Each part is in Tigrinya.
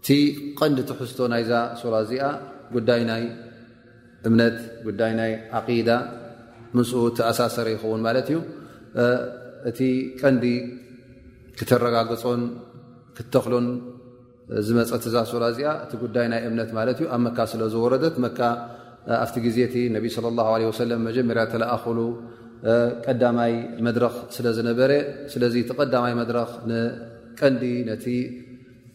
እቲ ቐንዲ ትሕዝቶ ናይዛ ሱራ እዚኣ ጉዳይ ናይ እምነት ጉዳይ ናይ ዓቂዳ ምስኡ ተኣሳሰረ ይኸውን ማለት እዩ እቲ ቀንዲ ክተረጋግፆን ክተኽሎን ዝመፀት እዛ ሱራ እዚኣ እቲ ጉዳይ ናይ እምነት ማለት እዩ ኣብ መካ ስለ ዝወረደት መካ ኣብቲ ግዜ እቲ ነቢ ስለ ላ ለ ወሰለም መጀመርያ ተለኣኽሉ ቀዳማይ መድረኽ ስለ ዝነበረ ስለዚ እቲ ቀዳማይ መድረኽ ንቀንዲ ነቲ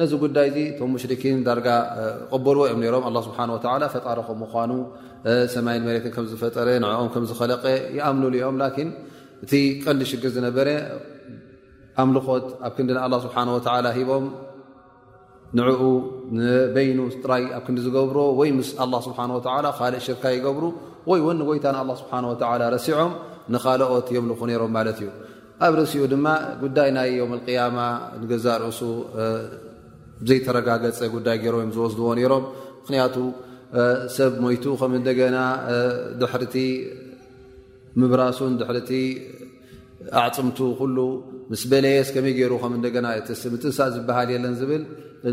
ነዚ ጉዳይ እዚ እቶም ሙሽርኪን ዳርጋ ቐበልዎ እዮም ነሮም ኣላ ስብሓን ወተላ ፈጣሪ ከም ምኳኑ ሰማይን መሬትን ከም ዝፈጠረ ንዕኦም ከም ዝኸለቀ ይኣምኑሉ እዮም ላኪን እቲ ቀንዲ ሽግር ዝነበረ ኣምልኾት ኣብ ክንዲ ንኣላ ስብሓን ወተላ ሂቦም ንዕኡ ንበይኑ ጥራይ ኣብ ክንዲ ዝገብሮ ወይ ምስ ኣላ ስብሓን ወተላ ካልእ ሽርካ ይገብሩ ወይ ወኒ ጎይታ ንኣላ ስብሓን ወተላ ረሲዖም ንኻልኦት የምልኹ ነይሮም ማለት እዩ ኣብ ርእሲኡ ድማ ጉዳይ ናይ ዮም ኣልቅያማ ንገዛእ ርእሱ ዘይተረጋገፀ ጉዳይ ገይሮም እዮም ዝወስድዎ ነይሮም ምክንያቱ ሰብ ሞይቱ ከም እንደገና ድሕርቲ ምብራሱን ድሕርቲ ኣዕፅምቱ ኩሉ ምስ በለየስ ከመይ ገይሩ ከም እንደገና እቲስ ምትንሳእ ዝበሃል የለን ዝብል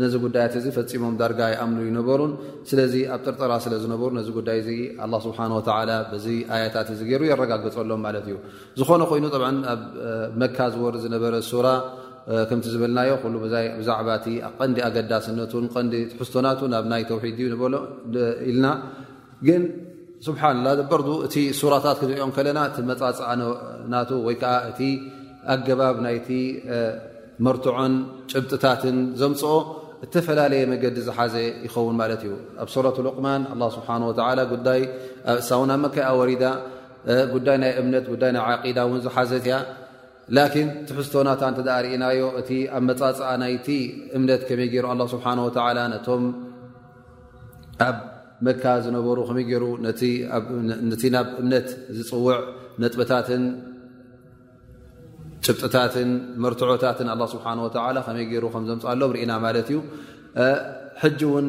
ነዚ ጉዳያት እዚ ፈፂሞም ዳርጋ ይኣምኑ ይነበሩን ስለዚ ኣብ ጥርጠራ ስለ ዝነበሩ ነዚ ጉዳይ እዚ ኣላ ስብሓን ወተላ በዚ ኣያታት እዚ ገይሩ የረጋግፀሎም ማለት እዩ ዝኾነ ኮይኑ ኣብ መካ ዝወር ዝነበረ ሱራ ከምቲ ዝበልናዮ ኩሉ ብዛዕባ እቲ ቀንዲ ኣገዳስነቱን ቀንዲ ትሕዝቶናቱ ናብ ናይ ተውሒድ ዩ ንበሎ ኢልና ግን ስብሓላ በር እቲ ሱራታት ክንሪኦም ከለና እቲ መፃፅኣ ናቱ ወይ ከዓ እቲ ኣገባብ ናይቲ መርትዖን ጭብጥታትን ዘምፅኦ እተፈላለየ መገዲ ዝሓዘ ይኸውን ማለት እዩ ኣብ ሱረት ሉቅማን ስብሓ ጉዳይ እሳውን ኣብ መካኣ ወሪዳ ጉዳይ ናይ እምነት ጉዳይ ናይ ዓቂዳ እውን ዝሓዘት እያ ላኪን ትሕዝቶናታ እንተ ርእናዮ እቲ ኣብ መፃፅኣ ናይቲ እምነት ከመይ ገይሩ ኣላ ስብሓን ወተላ ነቶም ኣብ መካ ዝነበሩ ከመይ ገይሩ ነቲ ናብ እምነት ዝፅውዕ ነጥብታትን ጭብጥታትን መርትዖታትን ኣላ ስብሓን ወተላ ከመይ ገይሩ ከም ዘምፃሎም ርኢና ማለት እዩ ሕጂ እውን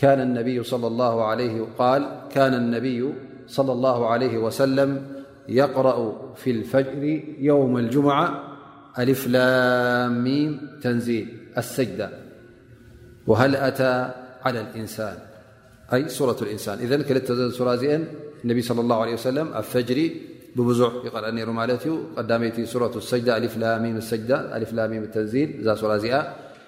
كنكان النبي صلى الله عليه وسلم يقرأ في الفجر يوم الجمعة ألفلاميم تنزيل السجدة وهل أتى على الإنسان أي سورة الإنسان إذن كلت سرائ النبي صلى الله عليه وسلم الفجر ببزع يقرأني رمالت قدميت سورة السجدة ألإفلاميم السجدة لفلاميم التنزيل اسرائة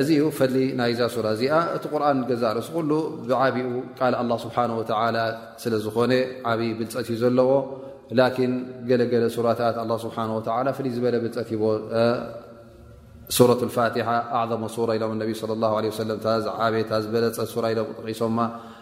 እዚ እዩ ፈሊ ናይዛ ሱራ እዚኣ እቲ ቁርን ገዛእ ርእሲ ኩሉ ብዓቢኡ ቃል ኣላ ስብሓን ወተላ ስለ ዝኾነ ዓብዪ ብልፀት እዩ ዘለዎ ላኪን ገለገለ ሱራታት ኣላ ስብሓን ወተላ ፍልይ ዝበለ ብልፀት ይቦ ሱረት ልፋትሓ ኣዕዘመ ሱራ ኢሎም ነቢ ለ ላ ሰለም ታ ዝዓበታ ዝበለፀት ሱራ ኢሎም ጠቂሶማ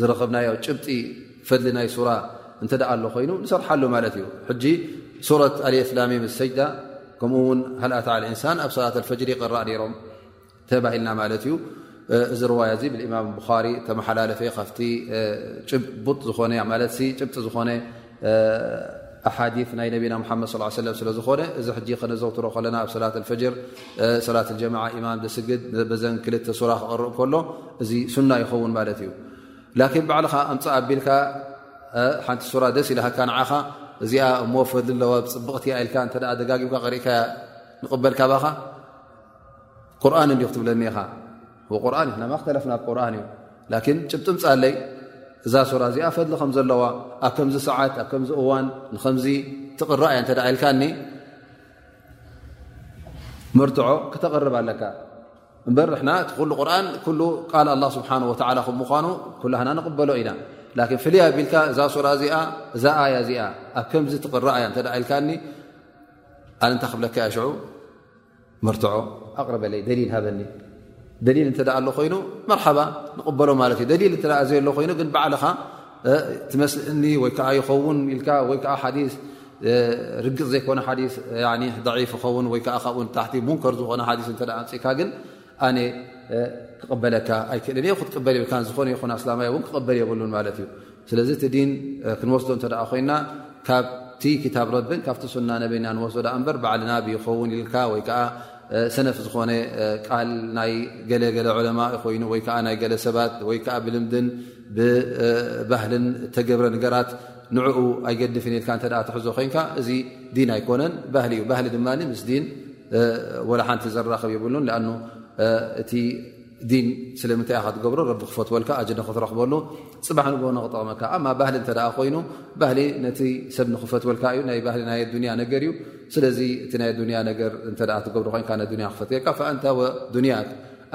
ዝረኸብናዮ ጭብጢ ፈድሊ ናይ ሱራ እንተ ኣሎ ኮይኑ ንሰርሓሉ ማለት እዩ ሕጂ ሱረት ኣልየስላሚ ምስ ሰጅዳ ከምኡ ውን ሃልኣት ዓል እንሳን ኣብ ሰላት ኣልፈጅሪ ይቅራእ ነይሮም ተባሂልና ማለት እዩ እዚ ርዋያ እዚ ብእማም ቡኻሪ ተመሓላለፈ ካብቲ ጭቡጥ ዝኾነ ማለት ጭብጢ ዝኾነ ኣሓዲ ናይ ነቢና ሓመድ ص ሰለ ስለዝኾነ እዚ ሕጂ ከነዘውትሮ ከለና ኣብ ሰላት ፈጅር ሰላት ጀማዓ ኢማም ዘስግድ በዘን ክልተ ሱራ ክቐርእ ከሎ እዚ ሱና ይኸውን ማለት እዩ ላኪን ባዕልኻ ኣምፅ ኣቢልካ ሓንቲ ሱራ ደስ ኢልሃካ ንዓኻ እዚኣ እሞ ፈሊ ኣለዋ ብፅብቕቲ ኢልካ እተ ደጋጊምካ ቕሪእካያ ንቕበል ካባኻ ቁርን እንዲ ክትብለኒ ኢኻ ቁርን ና ማክተለፍና ቁርን እዩ ላን ጭብጥምፃለይ እዛ ሱራ እዚኣ ፈድሊ ከም ዘለዋ ኣብ ከምዚ ሰዓት ኣብ ከምዚ እዋን ንከምዚ ትቕራ እያ እተ ኢልካኒ መርትዖ ክተቕርብ ኣለካ እምበር ንሕና እቲ ኩሉ ቁርን ኩሉ ቃል ኣላ ስብሓን ወላ ከም ምኳኑ ኩላህና ንቕበሎ ኢና ላን ፍልይ ኣቢልካ እዛ ሱራ እዚኣ እዛ ኣያ እዚኣ ኣብ ከምዚ ትቕራ እያ እተ ኢልካኒ ኣነ እንታይ ክብለካ እያ ሽዑ መርትዖ ኣቕርበለይ ደሊል ሃበኒ ደሊል እንተ ኣሎ ኮይኑ መርሓባ ንቕበሎ ማለት እዩ ደሊል እተ ዘየሎ ኮይኑ ግን ባዕልኻ ትመስልኒ ወይከዓ ይኸውን ኢልካ ወይከዓ ሓዲ ርግፅ ዘይኮነ ሓዲ ዒፍ ይኸውን ወይከዓ ካብኡ ንታሕቲ ሙንከር ዝኾነ ሓዲ እተ ኣምፅእካ ግን ኣነ ክቕበለካ ኣይክእልን እየ ክትቅበል የብልካን ዝኾነ ይኹን ኣስላማይ እውን ክቕበል የብሉን ማለት እዩ ስለዚ እቲ ዲን ክንወስዶ እንተ ኮይና ካብቲ ክታብ ረብን ካብቲ ሱና ነበና ንወስዶ ዳኣ እምበር ባዕል ናብ ይኸውን ኢልካ ወይ ከዓ ሰነፍ ዝኾነ ቃል ናይ ገለገለ ዑለማ ኮይኑ ወይ ከዓ ናይ ገለ ሰባት ወይ ከዓ ብልምድን ብባህልን እተገብረ ነገራት ንዕኡ ኣይገድፍን ኢልካ እተ ትሕዞ ኮይንካ እዚ ዲን ኣይኮነን ባህሊ እዩ ባህሊ ድማ ምስ ዲን ወላ ሓንቲ ዘራኽብ የብሉን ኣ እቲ ዲን ስለምንታይ ኢ ትገብሮ ረቢ ክፈትወልካ ኣጀነ ክትረክበሉ ፅባሕ ንግሆ ንክጠቕመካ ኣማ ባህሊ እተ ኮይኑ ባህሊ ነቲ ሰብ ንክፈትወልካ እዩ ናይ ባህሊ ናይ ኣዱንያ ነገር እዩ ስለዚ እቲ ናይ ኣዱንያ ነገር እተ ትገብሮ ኮይንካ ንያ ክፈትየልካ ፈእንታ ዱንያ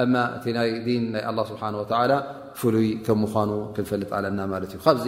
ኣማ እቲ ናይ ዲን ናይ ኣላ ስብሓን ወተላ ፍሉይ ከም ምኳኑ ክንፈልጥ ኣለና ማለት እዩ ካብዚ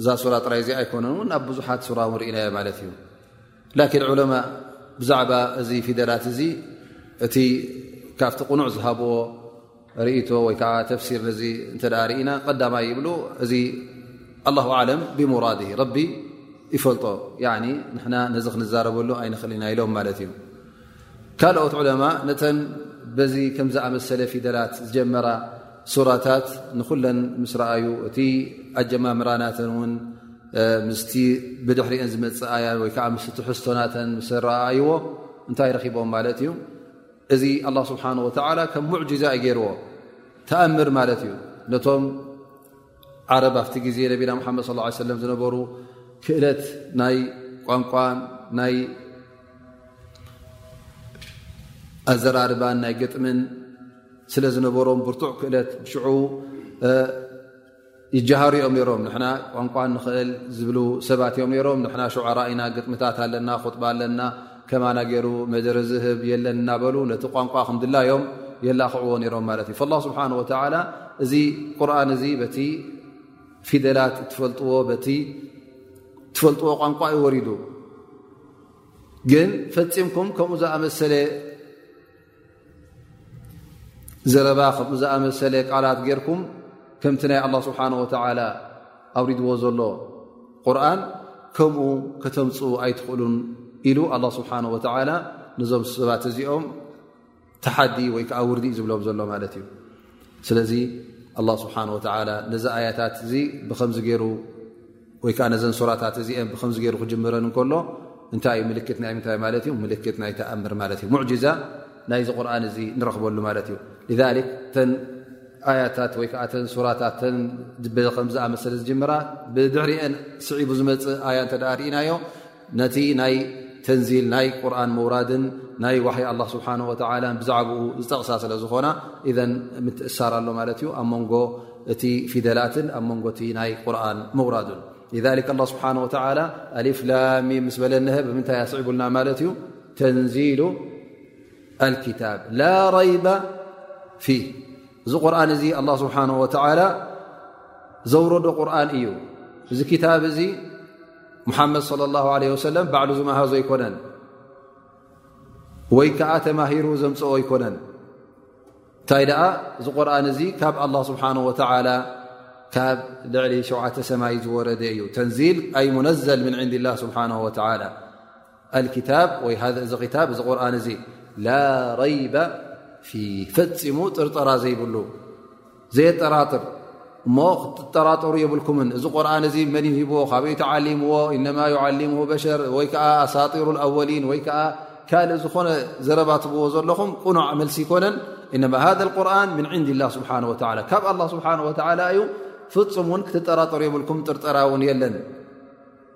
እዛ ሱራ ጥራይ እዚ ኣይኮነ ን ኣብ ብዙሓት ሱራ ውን ርኢናዮ ማለት እዩ ላኪን ዑለማ ብዛዕባ እዚ ፊደላት እዚ እቲ ካብቲ ቕኑዕ ዝሃብዎ ርእቶ ወይ ከዓ ተፍሲር ነዚ እንተ ርኢና ቀዳማይ ይብሉ እዚ ኣላ ኣለም ብሙራድ ረቢ ይፈልጦ ንሕና ነዚ ክንዛረበሉ ኣይንኽእል ኢና ኢሎም ማለት እዩ ካልኦት ዑለማ ነተን በዚ ከም ዝኣመሰለ ፊደላት ዝጀመራ ሱራታት ንኹለን ምስ ረኣዩ እቲ ኣጀማምራናተን እውን ምስቲ ብድሕሪኤን ዝመፅእ ኣያ ወይ ከዓ ምስ ትሕዝቶናተን ምስ ረኣይዎ እንታይ ረኪቦም ማለት እዩ እዚ ኣላ ስብሓን ወተዓላ ከም ሙዕጂዛ ይገይርዎ ተኣምር ማለት እዩ ነቶም ዓረብ ኣብቲ ግዜ ነቢና መሓመድ ስ ሰለም ዝነበሩ ክእለት ናይ ቋንቋን ናይ ኣዘራርባን ናይ ግጥምን ስለ ዝነበሮም ብርቱዕ ክእለት ሽዑ ይጀሃሩ እዮም ነሮም ንና ቋንቋ ንኽእል ዝብሉ ሰባት እዮም ነሮም ንና ሸዓራኢና ግጥምታት ኣለና ኹጥባ ኣለና ከማና ገይሩ መደረ ዝህብ የለን እናበሉ ነቲ ቋንቋ ክንድላዮም የላኽዕዎ ነይሮም ማለት እዩ ላ ስብሓን ወተላ እዚ ቁርን እዚ በቲ ፊደላት እትፈልጥዎ በቲ እትፈልጥዎ ቋንቋ እዩ ወሪዱ ግን ፈፂምኩም ከምኡ ዝኣመሰለ ዘረባ ከምኡ ዝኣመሰለ ቃላት ጌርኩም ከምቲ ናይ ኣላ ስብሓን ወተዓላ ኣውሪድዎ ዘሎ ቁርን ከምኡ ከተምፁ ኣይትኽእሉን ኢሉ ኣላ ስብሓን ወተዓላ ነዞም ሰባት እዚኦም ተሓዲ ወይ ከዓ ውርዲ ዝብሎም ዘሎ ማለት እዩ ስለዚ ኣላ ስብሓን ወተዓላ ነዚ ኣያታት እዚ ብከምዚ ገይሩ ወይ ከዓ ነዘን ሱራታት እዚአን ብከምዚ ገይሩ ክጅምረን እንከሎ እንታይ እዩ ምልክት ናይ ምንታይ ማለት እዩ ምልክት ናይ ተኣምር ማለት እዩ ሙዕጅዛ ናይዚ ቁርን እዚ ንረኽበሉ ማለት እዩ ذሊክ ተን ኣያታት ወይ ከዓ ተን ሱራታት ተን ከምዝኣመሰለ ዝጅምራ ብድሕሪአን ስዒቡ ዝመፅእ ኣያ እንተ ርእናዮ ነቲ ናይ ተንዚል ናይ ቁርን ምውራድን ናይ ዋሕይ ኣላ ስብሓን ወተላ ብዛዕባኡ ዝጠቕሳ ስለ ዝኾና እዘን ምትእሳር ኣሎ ማለት እዩ ኣብ መንጎ እቲ ፊደላትን ኣብ መንጎ እቲ ናይ ቁርን ምውራዱን ذ ላ ስብሓን ወተላ ኣሊፍላሚ ምስ በለ ነሀ ብምንታይ ኣስዒቡልና ማለት እዩ ተንዚሉ ኣልክታብ ላ ረይባ ፊ እዚ ቁርን እዚ ኣላ ስብሓን ወተላ ዘውረዶ ቁርን እዩ እዚ ክታብ እዚ ሙሓመድ صለ ላه ለ ወሰለም ባዕሉ ዝመሃዞ ኣይኮነን ወይ ከዓ ተማሂሩ ዘምፅኦ ኣይኮነን እንታይ ደኣ እዚ ቁርን እዚ ካብ ኣላ ስብሓን ወተላ ካብ ልዕሊ ሸውዓተ ሰማይ ዝወረደ እዩ ተንዚል ኣይ ሙነዘል ምን ዕንዲ ላ ስብሓን ወተላ ኣልክታብ ወይ እዚ ክታብ እዚ ቁርን እዚ ላ ረይበ ፊ ፈፂሙ ጥርጠራ ዘይብሉ ዘየጠራጥር እሞ ክትጠራጠሩ የብልኩምን እዚ ቁርን እዚ መን ሂብዎ ካበይ ተዓሊምዎ ኢነማ ዩዓሊምዎ በሸር ወይ ከዓ ኣሳጢሩ ኣወሊን ወይ ከዓ ካልእ ዝኾነ ዘረባ ትብዎ ዘለኹም ቁኑዕ መልሲ ይኮነን እነማ ሃደ ቁርን ምን ዕንዲ ላ ስብሓ ወ ካብ ኣላ ስብሓን ወተላ እዩ ፍፁም እውን ክትጠራጠሩ የብልኩም ጥርጠራ እውን የለን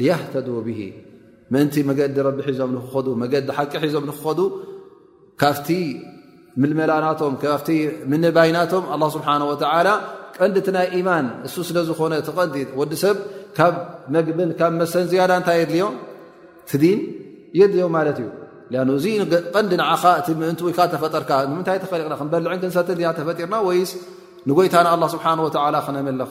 ልያህተዱ ብሂ ምእንቲ መገዲ ረቢ ሒዞም ንክኸዱ መገዲ ሓቂ ሒዞም ንክኸዱ ካብቲ ምልመላ ናቶም ካብቲ ምንባይ ናቶም ኣላ ስብሓን ወተዓላ ቀንዲ እቲ ናይ ኢማን እሱ ስለ ዝኾነ ትቐንዲ ወዲ ሰብ ካብ መግብን ካብ መሰን ዝያዳ እንታይ የድልዮ ትዲን የድልዮ ማለት እዩ ኣን እዚ ቀንዲ ንዓኻ እቲ ምእንቲ ወይካ ተፈጠርካ ንምንታይ ተኸሊቕና ክንበልዕን ክንሰትን ያ ተፈጢርና ወይስ ንጎይታና ኣላ ስብሓን ወተዓላ ክነምልኽ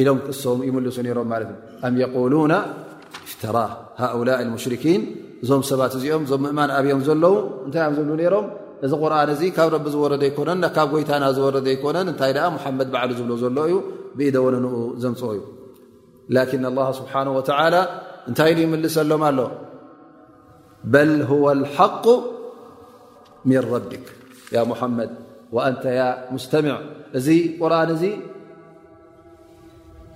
ኢሎም ክሶም ይምልሱ ነሮም ማለት እዩ ኣም የቁሉና እፍተራ ሃኡላ ሙሽርኪን እዞም ሰባት እዚኦም እዞም ምእማን ኣብዮም ዘለዉ እንታይ እዮም ዝብሉ ነይሮም እዚ ቁርን እዚ ካብ ረቢ ዝወረደ ኣይኮነን ካብ ጎይታና ዝወረደ ኣይኮነን እንታይ ደኣ ሙሓመድ ባዕሉ ዝብሎ ዘሎ እዩ ብኢደወነንኡ ዘምፅኦ እዩ ላኪን ኣላ ስብሓን ወተላ እንታይ ኢሉ ይምልሰሎም ኣሎ በል ሁወ ልሓቁ ሚን ረቢክ ያ ሙሓመድ ወኣንተ ያ ሙስተምዕ እዚ ቁርን እዚ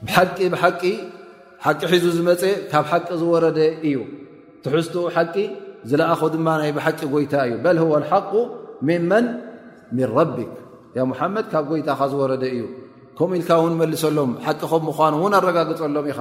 ብሓቂ ብሓቂ ሓቂ ሒዙ ዝመፀ ካብ ሓቂ ዝወረደ እዩ ትሕዝትኡ ሓቂ ዝለኣኾ ድማ ናይ ብሓቂ ጎይታ እዩ በል ወ ሓቁ ምን መን ምን ረቢክ ያ ሙሓመድ ካብ ጎይታኻ ዝወረደ እዩ ከምኡ ኢልካ ውን መልሰሎም ሓቂ ከም ምኳኑ እውን ኣረጋግፀሎም ኢኻ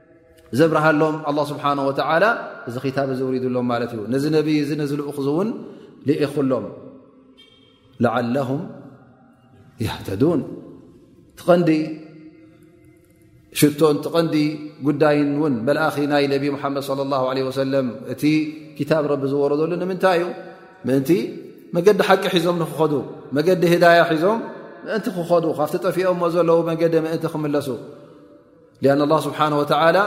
ዘብርሃሎም ኣላ ስብሓን ወተዓላ እዚ ክታብ እዚ ውሪድሎም ማለት እዩ ነዚ ነብይ እዚ ነዚ ልኡኽ እዚ እውን ልኢኹሎም ላዓላሁም የህተዱን ትቐንዲ ሽቶን ትቐንዲ ጉዳይን እውን መልእኺ ናይ ነቢ ሙሓመድ ለ ላ ለ ወሰለም እቲ ክታብ ረቢ ዝወረዘሉ ንምንታይ እዩ ምእንቲ መገዲ ሓቂ ሒዞም ንክኸዱ መገዲ ህዳያ ሒዞም ምእንቲ ክኸዱ ካብቲ ጠፊኦሞ ዘለዉ መገዲ ምእንቲ ክምለሱ ን ላ ስብሓን ወተላ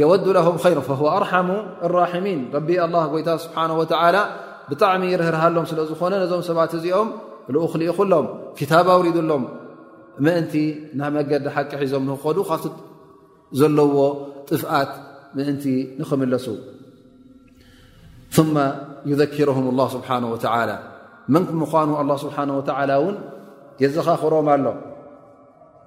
የወዱ ለሁም ይር ፈ ኣርሓሙ ራሒሚን ረቢ ኣላ ጎይታ ስብሓን ወተላ ብጣዕሚ ይርህርሃሎም ስለ ዝኾነ ነዞም ሰባት እዚኦም ልኡኽ ልኢኹሎም ክታብ ኣውሪዱሎም ምእንቲ ናብ መገዲ ሓቂ ሒዞም ንክኸዱ ካብቲ ዘለዎ ጥፍኣት ምእንቲ ንክምለሱ ማ ዩዘኪርሁም ላ ስብሓን ወተላ መን ምኳኑ ኣላ ስብሓን ወተላ እውን የዘኻኽሮም ኣሎ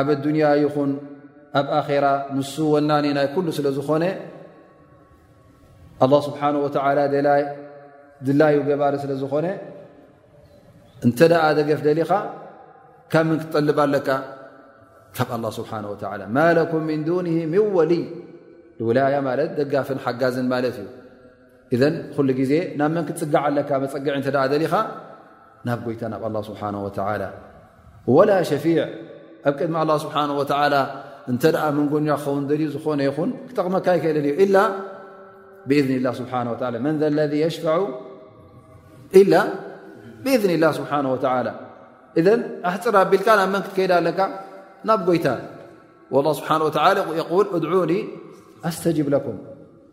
ኣብ ኣዱንያ ይኹን ኣብ ኣኼራ ንሱ ወናኒ ናይ ኩሉ ስለ ዝኾነ ኣላ ስብሓን ወተላ ድላዩ ገባሪ ስለ ዝኾነ እንተ ደኣ ደገፍ ደሊኻ ካብ ምን ክትጠልብ ኣለካ ካብ ኣላ ስብሓን ወላ ማለኩም ምን ዱን ምን ወልይ ውላያ ማለት ደጋፍን ሓጋዝን ማለት እዩ እዘን ኩሉ ግዜ ናብ መን ክትፅጋዕ ኣለካ መፀግዒ እተ ደሊኻ ናብ ጎይታ ናብ ኣላ ስብሓን ወተላ ወላ ሸፊዕ ኣብ ቅድሚ ኣላ ስብሓን ወተላ እንተ መንጎኛ ክኸውን ደልዩ ዝኾነ ይኹን ክጠቕመካ ይክእልን እዩ ኢላ ብእዝኒ ላ ስብሓ ወላ መን ዘ ለذ የሽፈዑ ኢላ ብእዝኒ ላ ስብሓን ወተላ እዘን ኣሕፅር ኣቢልካ ናብ መን ክትከይዳ ኣለካ ናብ ጎይታ ላ ስብሓን ወላ የል እድዑኒ ኣስተጅብ ለኩም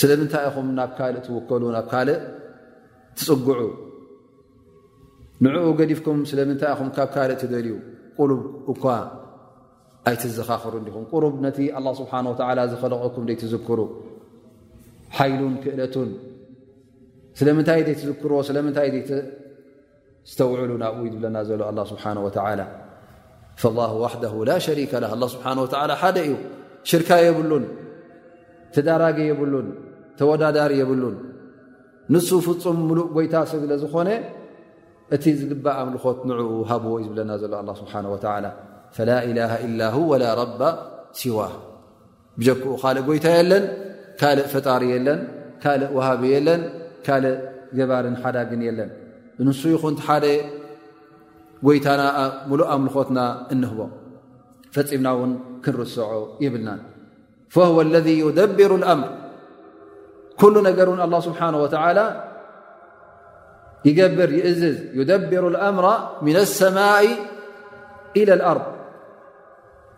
ስለምንታይ ኢኹም ናብ ካልእ ትውከሉ ናብ ካልእ ትፅግዑ ንዕኡ ገዲፍኩም ስለምንታይ ኢኹም ካብ ካልእ ትደልዩ ቁሉብ እኳ ኣይትዘኻኽሩ እንዲኹም ቁሩብ ነቲ ኣላ ስብሓን ወተዓላ ዝኸለቀኩም ዘይትዝክሩ ሓይሉን ክእለቱን ስለምንታይ ዘይትዝክርዎ ስለምንታይ ስተውዕሉ ናብኡ ይድብለና ዘሎ ኣላ ስብሓን ወተላ ላ ዋሕደ ላ ሸሪከ ላ ኣላ ስብሓን ወተላ ሓደ እዩ ሽርካ የብሉን ተዳራጊ የብሉን ተወዳዳሪ የብሉን ንሱ ፍፁም ምሉእ ጎይታ ስለ ዝኾነ እቲ ዝግባእ ኣምልኾት ንዕኡ ሃብዎ እዩ ዝብለና ዘሎ ኣላ ስብሓን ወተላ ፈላ ኢላሃ ኢላ ሁ ወላ ረባ ሲዋ ብጀክኡ ካልእ ጎይታ የለን ካልእ ፈጣሪ የለን ካልእ ውሃቢ የለን ካልእ ገባርን ሓዳግን የለን ንሱ ይኹን ሓደ ጎይታና ሙሉእ ኣምልኾትና እንህቦ ፈፂምና እውን ክንርስዖ ይብልናን ፈወ ለذ ዩደብሩ ኣምር ኩሉ ነገር እውን ኣላ ስብሓን ወተላ ይገብር ይእዝዝ ዩደብሩ ኣምራ ምና ኣሰማኢ ኢለ ኣርض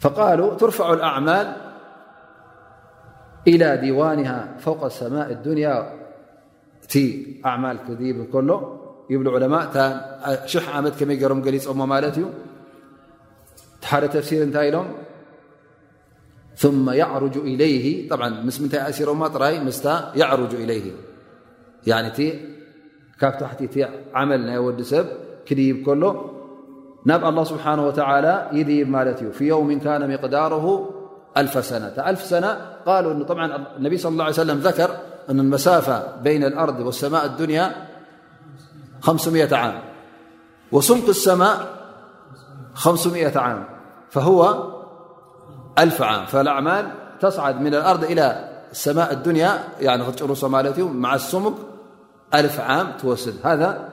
فقالوا ترفع الأعمال إلى ديوانها فوق سماء الدنيا أعمال كيبكل بل علماءشمكمرملالت ل تفسير تلهم ثم يعرج إليه بعاأسرمت يعرج إليه عنكتحت عمل ن وسب كب كله نق الله سبحانه وتعالى يذيب مالت في يوم كان مقداره ألف سنةألف سنة قالوعاالنبي صلى الله عليه وسلم ذكر أن المسافة بين الأرض واسماء الدنيا عام وسمق السماء عام فهو عامفالأعمال تسعد من الأرض إلى اسماء الدنيا نرسمالت مع الصمك ألف عام توسد هذا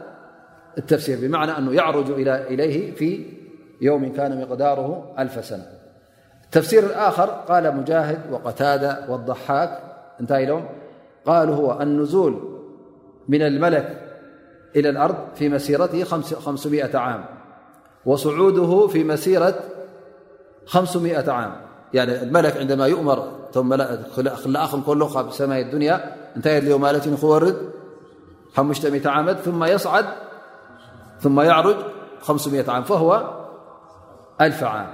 التفسير بمعنى أنه يعرج إليه في يوم كان مقداره ألف سنة التفسير الآخر قال مجاهد وقتادة والضحاك أنته لم قالو هو النزول من الملك إلى الأرض في مسيرته م عام وسعوده في مسيرة عام يعني الملك عندما يؤمر لأخم كلخ سماي الدنيا نتي لمالت خورد عام ثم يصعد ثم يعرج عام فهولف عام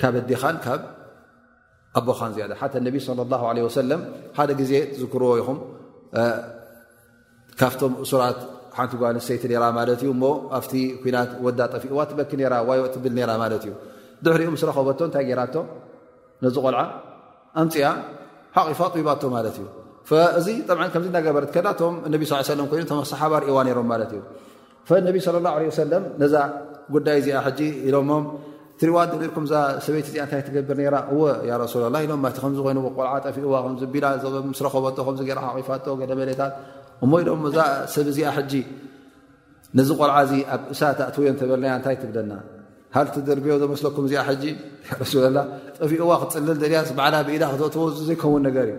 ካብ ኣዴኻን ካብ ኣቦኻን ዝያዳ ሓ ነቢ ص ه ሰለ ሓደ ግዜ ትዝክርዎ ይኹም ካብቶም እሱራት ሓንቲ ጓ ኣንሰይቲ ራ ማለት እዩ እሞ ኣብቲ ኩናት ወዳ ጠፊእዋ ትበኪ ራ ዋዮ ትብል ራ ማለት እዩ ድሕሪኡ ምስ ረኸበቶ እንታይ ጌይራቶ ነዚ ቆልዓ ኣምፅኣ ሓቂፋ ጥቢባቶ ማለት እዩ እዚ ከምዚ እናገበረት ከ ቶም ነቢ ስ ሰለ ይኑ ቶም ሰሓባ ርእዋ ነሮም ማለት እዩ ፈነቢ ስለ ላ ለ ሰለም ነዛ ጉዳይ እዚኣ ሕጂ ኢሎሞም ትሪዋ ዶሪኩም እዛ ሰበይቲ እዚኣ እንታይ ትገብር ነራ እወ ያረሱላላ ኢሎም እቲ ከምዚ ኮይኑ ቆልዓ ጠፊእዋ ከምዝቢላ ምስ ረኸበቶ ከምዚ ገራ ሓቂፋቶ ገደ መሬታት እሞ ኢሎም እዛ ሰብ እዚኣ ሕጂ ነዚ ቆልዓ እዚ ኣብ እሳት ኣእትውዮ እንተበልናያ እንታይ ትብለና ሃልቲ ደርብዮ ዘመስለኩም እዚኣ ሕጂ ያረሱላላ ጠፊእዋ ክትፅልል ደልያስ ባዕላ ብኢዳ ክተእትዎ ዘይከውን ነገር እዩ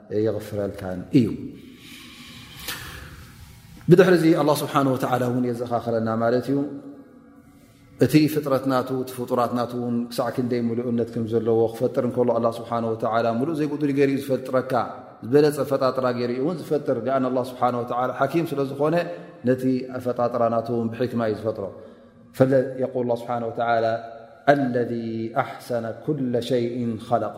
የቕፍረልካን እዩ ብድሕሪ እዚ ኣላ ስብሓን ወተላ እውን የዘኻኽረና ማለት እዩ እቲ ፍጥረት ናቱ እቲ ፍጡራት ናት እውን ክሳዕ ክንደይ ምሉእነት ከም ዘለዎ ክፈጥር እንከሎ ኣላ ስብሓን ወተላ ምሉእ ዘይጉዱል ገይር ዩ ዝፈጥረካ ዝበለፀ ፈጣጥራ ገይር እውን ዝፈጥር ን ኣላ ስብሓን ወላ ሓኪም ስለ ዝኾነ ነቲ ኣፈጣጥራ ናት እውን ብሕክማ እዩ ዝፈጥሮ ፈለ የቁል ላ ስብሓን ወተላ ኣለذ ኣሕሰነ ኩለ ሸይእን ኸለቀ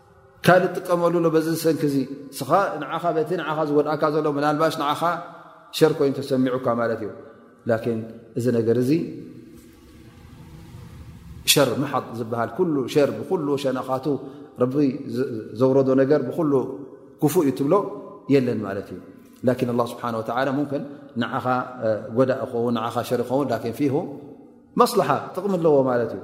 ካል ትጥቀመሉ ሎ በዚ ዝሰንኪ ዚ ስኻ ንኻ በቲ ንኻ ዝጎድኣካ ዘሎ ምናልባሽ ንኻ ሸር ኮይኑ ተሰሚዑካ ማለት እዩ ላኪን እዚ ነገር እዚ ሸር መሓጥ ዝበሃል ኩሉ ሸር ብኩሉ ሸነኻቱ ረቢ ዘውረዶ ነገር ብኩሉ ክፉ እዩ ትብሎ የለን ማለት እዩ ላኪን ላ ስብሓ ወላ ሙምን ንኻ ጎዳእ ኸውን ንኻ ሸር ይኸውን ላን ፊ መስላሓ ጥቕሚ ኣለዎ ማለት እዩ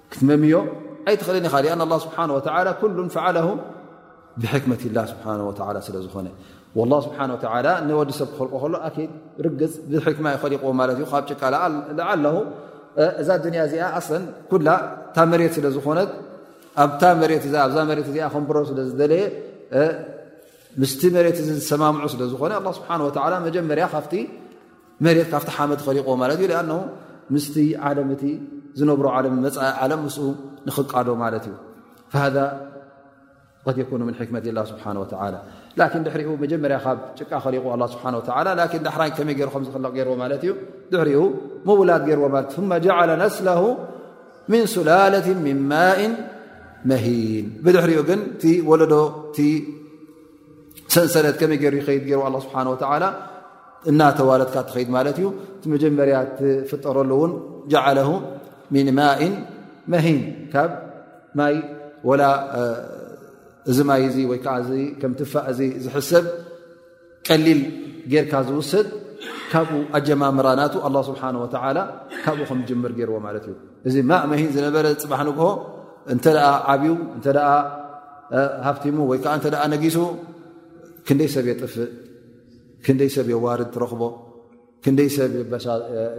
ክትመምዮ ኣይትኽእልን ኢኻ ኣን ላ ስብሓ ወ ኩሉ ፈዓለ ብሕክመት ላ ስብሓ ስለ ዝኾነ ላ ስብሓ ወላ ንወዲ ሰብ ክኸልቆ ከሎ ኣኪ ርግፅ ብሕክማ ዩ ኸሊቕዎ ማለት እዩ ካብ ጭቃ ልዓለ እዛ ኣዱንያ እዚኣ ኣስለን ኩላ እታ መሬት ስለ ዝኾነት ኣብታ መሬት እዛ ኣብዛ መሬት እዚኣ ከንብሮ ስለ ዝደለየ ምስቲ መሬት እዚ ዝሰማምዑ ስለ ዝኾነ ስብሓ ወላ መጀመርያ ካብቲ መሬት ካብቲ ሓመድ ኸሊቑዎ ማለት እዩ ኣነ ምስቲ ዓለም እቲ ዝነብሮ ዓለም መፃ ዓለም ምስ ንኽቃዶ ማለት እዩ ሃ ድ የኩኑ ምን ሕክመት ላ ስብሓ ወላ ላኪን ድሕሪኡ መጀመርያ ካብ ጭቃ ኸሊቑ ኣ ስብሓ ወላ ላኪን ዳሕራይ ከመይ ገይሩ ከም ዝኽለቕ ገይርዎ ማለት እዩ ድሕሪኡ ምውላድ ገይርዎ ማለት እዩ ማ ጀዓለ ነስለ ምን ሱላለት ምን ማእን መሂን ብድሕሪኡ ግን እቲ ወለዶ ሰንሰለት ከመይ ገሩ ይኸይድ ገይሩ ኣላ ስብሓን ወተዓላ እናተዋለድካ ትኸይድ ማለት እዩ እቲ መጀመርያ ትፍጠረሉ እውን ጀዓለሁ ምን ማእን መሂን ካብ ማይ ወላ እዚ ማይ እዚ ወይ ከዓ እዚ ከም ትፋእ እዚ ዝሕሰብ ቀሊል ጌርካ ዝውሰድ ካብኡ ኣጀማምራ ናቱ ኣላ ስብሓን ወተዓላ ካብኡ ከምጅምር ገይርዎ ማለት እዩ እዚ ማእ መሂን ዝነበረ ፅባሕ ንግሆ እንተ ዓብዩ እተ ሃፍቲሙ ወይ ከዓ እተ ነጊሱ ክንደይ ሰብ የጥፍእ ክንደይ ሰብ የዋርድ ትረኽቦ ክንደይ ሰብ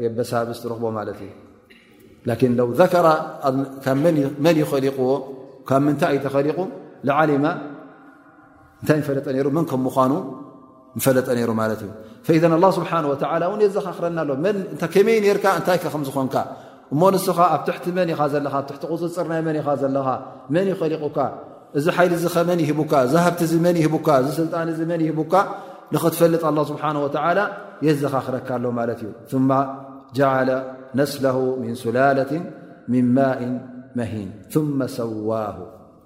የበሳብስ ትረኽቦ ማለት እዩ ላኪን ለው ዘከራ ካብ መን ይኸሊቁዎ ካብ ምንታይ እዩ ተኸሊቁ ዓሊማ እንታይ ምፈለጠ ነሩ መን ከም ምኳኑ ምፈለጠ ነሩ ማለት እዩ ፈኢዘ ኣላ ስብሓን ወተላ እውን የዘኻኽረና ኣሎ መን እታ ከመይ ነርካ እንታይ ከ ከም ዝኾንካ እሞ ንስኻ ኣብ ትሕቲ መን ኢኻ ዘለኻ ኣብ ትሕቲ ቁፅፅር ናይ መን ኢኻ ዘለኻ መን ዩ ኸሊቑካ እዚ ሓይሊ እዚ ኸመን ይህቡካ እዚ ሃብቲ እዚ መን ይህቡካ እዚ ስልጣን እዚ መን ይህቡካ ንኽትፈልጥ ኣላ ስብሓን ወተላ የዘኻኽረካ ኣሎ ማለት እዩ ማ ጀዓለ ነስለ ምን ሱላለት ምን ማእን መሂን ማ ሰዋሁ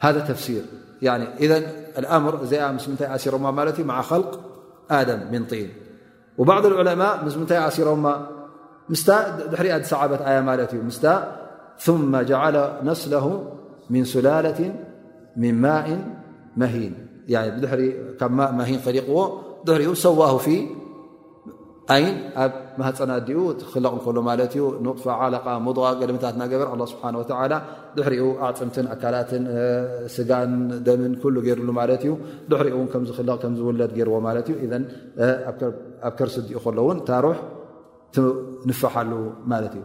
هذا التفسير إذا الأمر سمترالت مع خلق آدم من طين وبعض العلماء سمت ر سترسعبت يا مالتست ثم جعل نسله من سلالة من ماء مهين ماء مهن ل سواه في ኣይን ኣብ ማህፀን ኣዲኡ ክለቕ ከሎ ማለት ዩ ንጥፋ ዓለቃ ሙድቃ ገድምታት ናገበር ኣ ስብሓ ወላ ድሕሪኡ ኣዕፅምትን ኣካላትን ስጋን ደምን ኩሉ ገይርሉ ማለት እዩ ድሕሪኡ እውን ከምዝክለቕ ከምዝውለድ ገይርዎ ማለት እዩ ኣብ ከርሲ ዲኡ ከሎውን ታሩሕ ትንፋሓሉ ማለት እዩ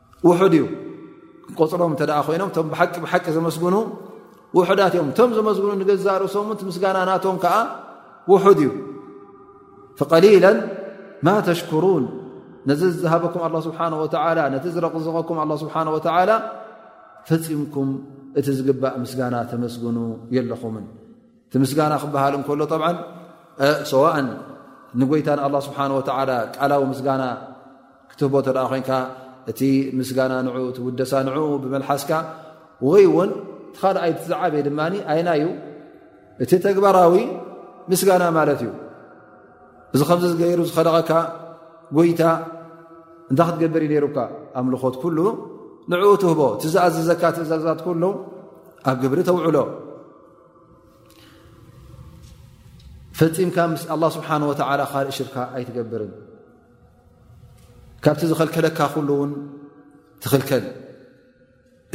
ውሑድ እዩ ቆፅሮም እተ ኮይኖም እቶም ብሓቂ ብሓቂ ዘመስግኑ ውሑዳት እዮም እቶም ዘመስግኑ ንገዛእ ርእሶም ቲ ምስጋና ናቶም ከዓ ውሑድ እዩ ፈቀሊላ ማ ተሽኩሩን ነዚ ዝሃበኩም ኣላ ስብሓን ወተላ ነቲ ዝረቕዝቐኩም ኣላ ስብሓን ወተላ ፈፂምኩም እቲ ዝግባእ ምስጋና ተመስግኑ የለኹምን እቲ ምስጋና ክበሃል እንከሎ ጠብዓ ሰዋእን ንጎይታ ንኣላ ስብሓን ወተላ ቃላዊ ምስጋና ክትህቦ እተ ኮንካ እቲ ምስጋና ንዑ እቲ ውደሳ ንዑ ብመልሓስካ ወይ እውን ቲካልኣይ ዝዓበየ ድማ ኣይና እዩ እቲ ተግባራዊ ምስጋና ማለት እዩ እዚ ከምዚ ዝገይሩ ዝኸለቐካ ጎይታ እንታይ ክትገብር እዩ ነይሩካ ኣምልኾት ኩሉ ንዕኡ ትህቦ እቲ ዝኣዘዘካ ትእዛዛት ኩሉ ኣብ ግብሪ ተውዕሎ ፈፂምካ ምስ ኣላ ስብሓን ወተላ ካልእ ሽርካ ኣይትገብርን ካብቲ ዝኸልከለካ ኩሉ እውን ትኽልከል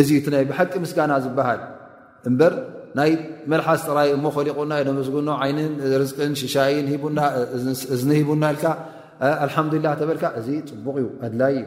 እዚ እቲ ናይ ብሓቂ ምስጋና ዝበሃል እምበር ናይ መልሓስ ጥራይ እሞ ከሊቑና የነመስግኖ ዓይንን ርዝቅን ሽሻይን እዝኒ ሂቡና ኢልካ ኣልሓምዱላ ተበልካ እዚ ፅቡቕ እዩ ኣድላይ እዩ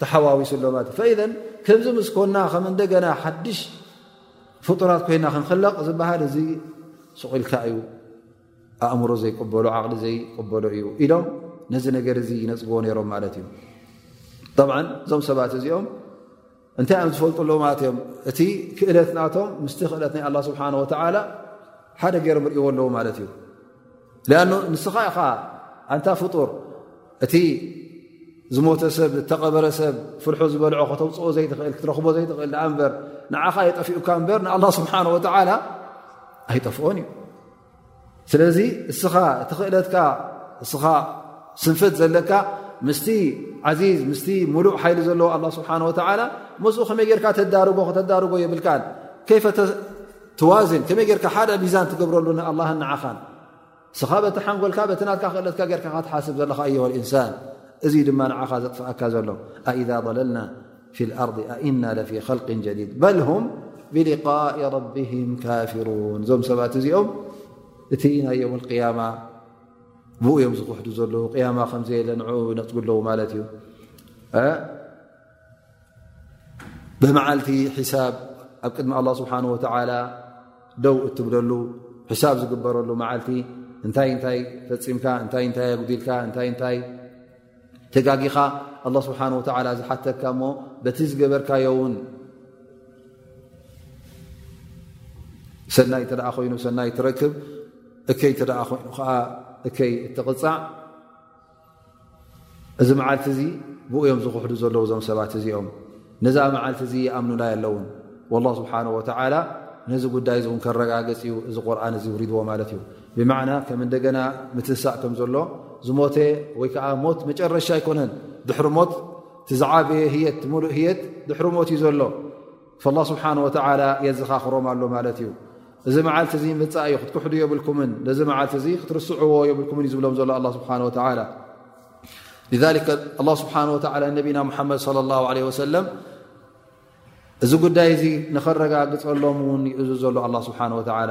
ተሓዋዊሱ ኣሎ ማለት እዩ ፈኢዘን ከምዚ ምስ ኮና ከም እንደገና ሓድሽ ፍጡራት ኮይና ክንክለቕ ዝበሃል እዚ ስቑኢልካ እዩ ኣእምሮ ዘይቅበሎ ዓቕሊ ዘይቅበሎ እዩ ኢሎም ነዚ ነገር እዚ ይነፅግዎ ነይሮም ማለት እዩ ጠብዓ እዞም ሰባት እዚኦም እንታይ እዮም ዝፈልጡ ኣለዉ ማለት እዮም እቲ ክእለት ናቶም ምስቲ ክእለት ናይ ኣላ ስብሓን ወተዓላ ሓደ ገይሮም ርእዎ ኣለዉ ማለት እዩ ኣ ንስኻ ኢኻ ኣንታ ፍጡር እቲ ዝሞተ ሰብ ዝተቐበረ ሰብ ፍርሑ ዝበልዖ ከተውፅኦ ዘይትኽእል ክትረኽቦ ዘይትኽእል ኣ እበር ንዓኻ የጠፊኡካ እበር ንኣላ ስብሓን ወተላ ኣይጠፍኦን እዩ ስለዚ እስኻ እቲ ክእለትካ እስኻ ስንፈት ዘለካ ምስቲ ዓዚዝ ምስ ሙሉእ ሓይሊ ዘለዎ ኣ ስብሓን ወተላ መስኡ ከመይ ጌርካ ተዳርጎ ከተዳርጎ የብልካ ትዋዝን ከመይ ጌርካ ሓደ ሚዛን ትገብረሉ ንኣላህን ንዓኻን ስኻ በቲ ሓንጎልካ በቲ ናትካ ክእለትካ ጌርካ ካትሓስብ ዘለኻ ኣዮ ልእንሳን እዚ ድማ ንዓኻ ዘጥፍኣካ ዘሎ ኣኢዛ ضለልና ፊ ልኣርض ኣኢና ለፊ ኸልቅ ጀዲድ በል ሁም ብሊቃኢ ረቢህም ካፊሩን እዞም ሰባት እዚኦም እቲ ናይ ዮም ቅያማ ብኡ እዮም ዝኽሕዱ ዘለዉ ቅያማ ከምዘየለ ንዕኡ ይነፅጉ ኣለዉ ማለት እዩ ብመዓልቲ ሒሳብ ኣብ ቅድሚ ኣላ ስብሓን ወተዓላ ደው እትብለሉ ሕሳብ ዝግበረሉ መዓልቲ እንታይ እንታይ ፈፂምካ እንታይ እንታይ ኣጉዲልካ እንታይ እንታይ ተጋጊኻ ኣላ ስብሓን ወተዓላ ዝሓተካ እሞ በቲ ዝገበርካዮ ውን ሰናይ እተ ኮይኑ ሰናይ ትረክብ እከይ እተ ኮይኑ ከዓ እከይ እትቕፃዕ እዚ መዓልቲ እዚ ብኡ ዮም ዝኽሕዱ ዘለዉ እዞም ሰባት እዚኦም ነዛ መዓልቲ እዚ ይኣምኑላ የለዉን ላ ስብሓን ወተላ ነዚ ጉዳይ እን ከረጋገፅ እዩ እዚ ቁርን እዚ ውሪድዎ ማለት እዩ ብማዕና ከም እንደገና ምትንሳእ ከም ዘሎ ዝሞተ ወይ ከዓ ሞት መጨረሻ ኣይኮነን ድሕሪ ሞት ቲዝዓበየ ህየት ትምሉእ ህየት ድሕሪ ሞት እዩ ዘሎ ላ ስብሓን ወተላ የዘኻኽሮም ኣሎ ማለት እዩ እዚ መዓልቲ እዚ ምፃእ እዩ ክትክሕዱ የብልኩምን ነዚ መዓልቲ እዚ ክትርስዕዎ የብልኩምን እዩ ዝብሎም ዘሎ ኣ ስብሓን ወተላ ኣ ስብሓን ወላ ነቢና ሙሓመድ ለ ላ ለ ወሰለም እዚ ጉዳይ እዚ ንኸረጋግፀሎም ውን ይእዝ ዘሎ ኣ ስብሓን ወተላ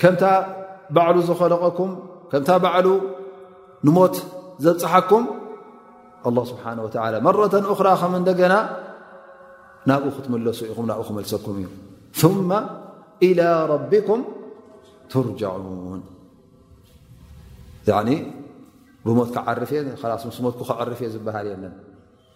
ከምታ ባዕሉ ዝኸለቐኩም ከምታ ባዕሉ ንሞት ዘብፅሓኩም ኣላ ስብሓን ወተላ መረተን እኽራ ከም እንደገና ናብኡ ክትምለሱ ኢኹም ናብኡ ክመልሰኩም እዩ ثማ ኢላ ረቢኩም ትርጃዑን ብሞት ክዓርፍ እየ ላስ ምስ ሞት ክዕርፍ እየ ዝበሃል የለን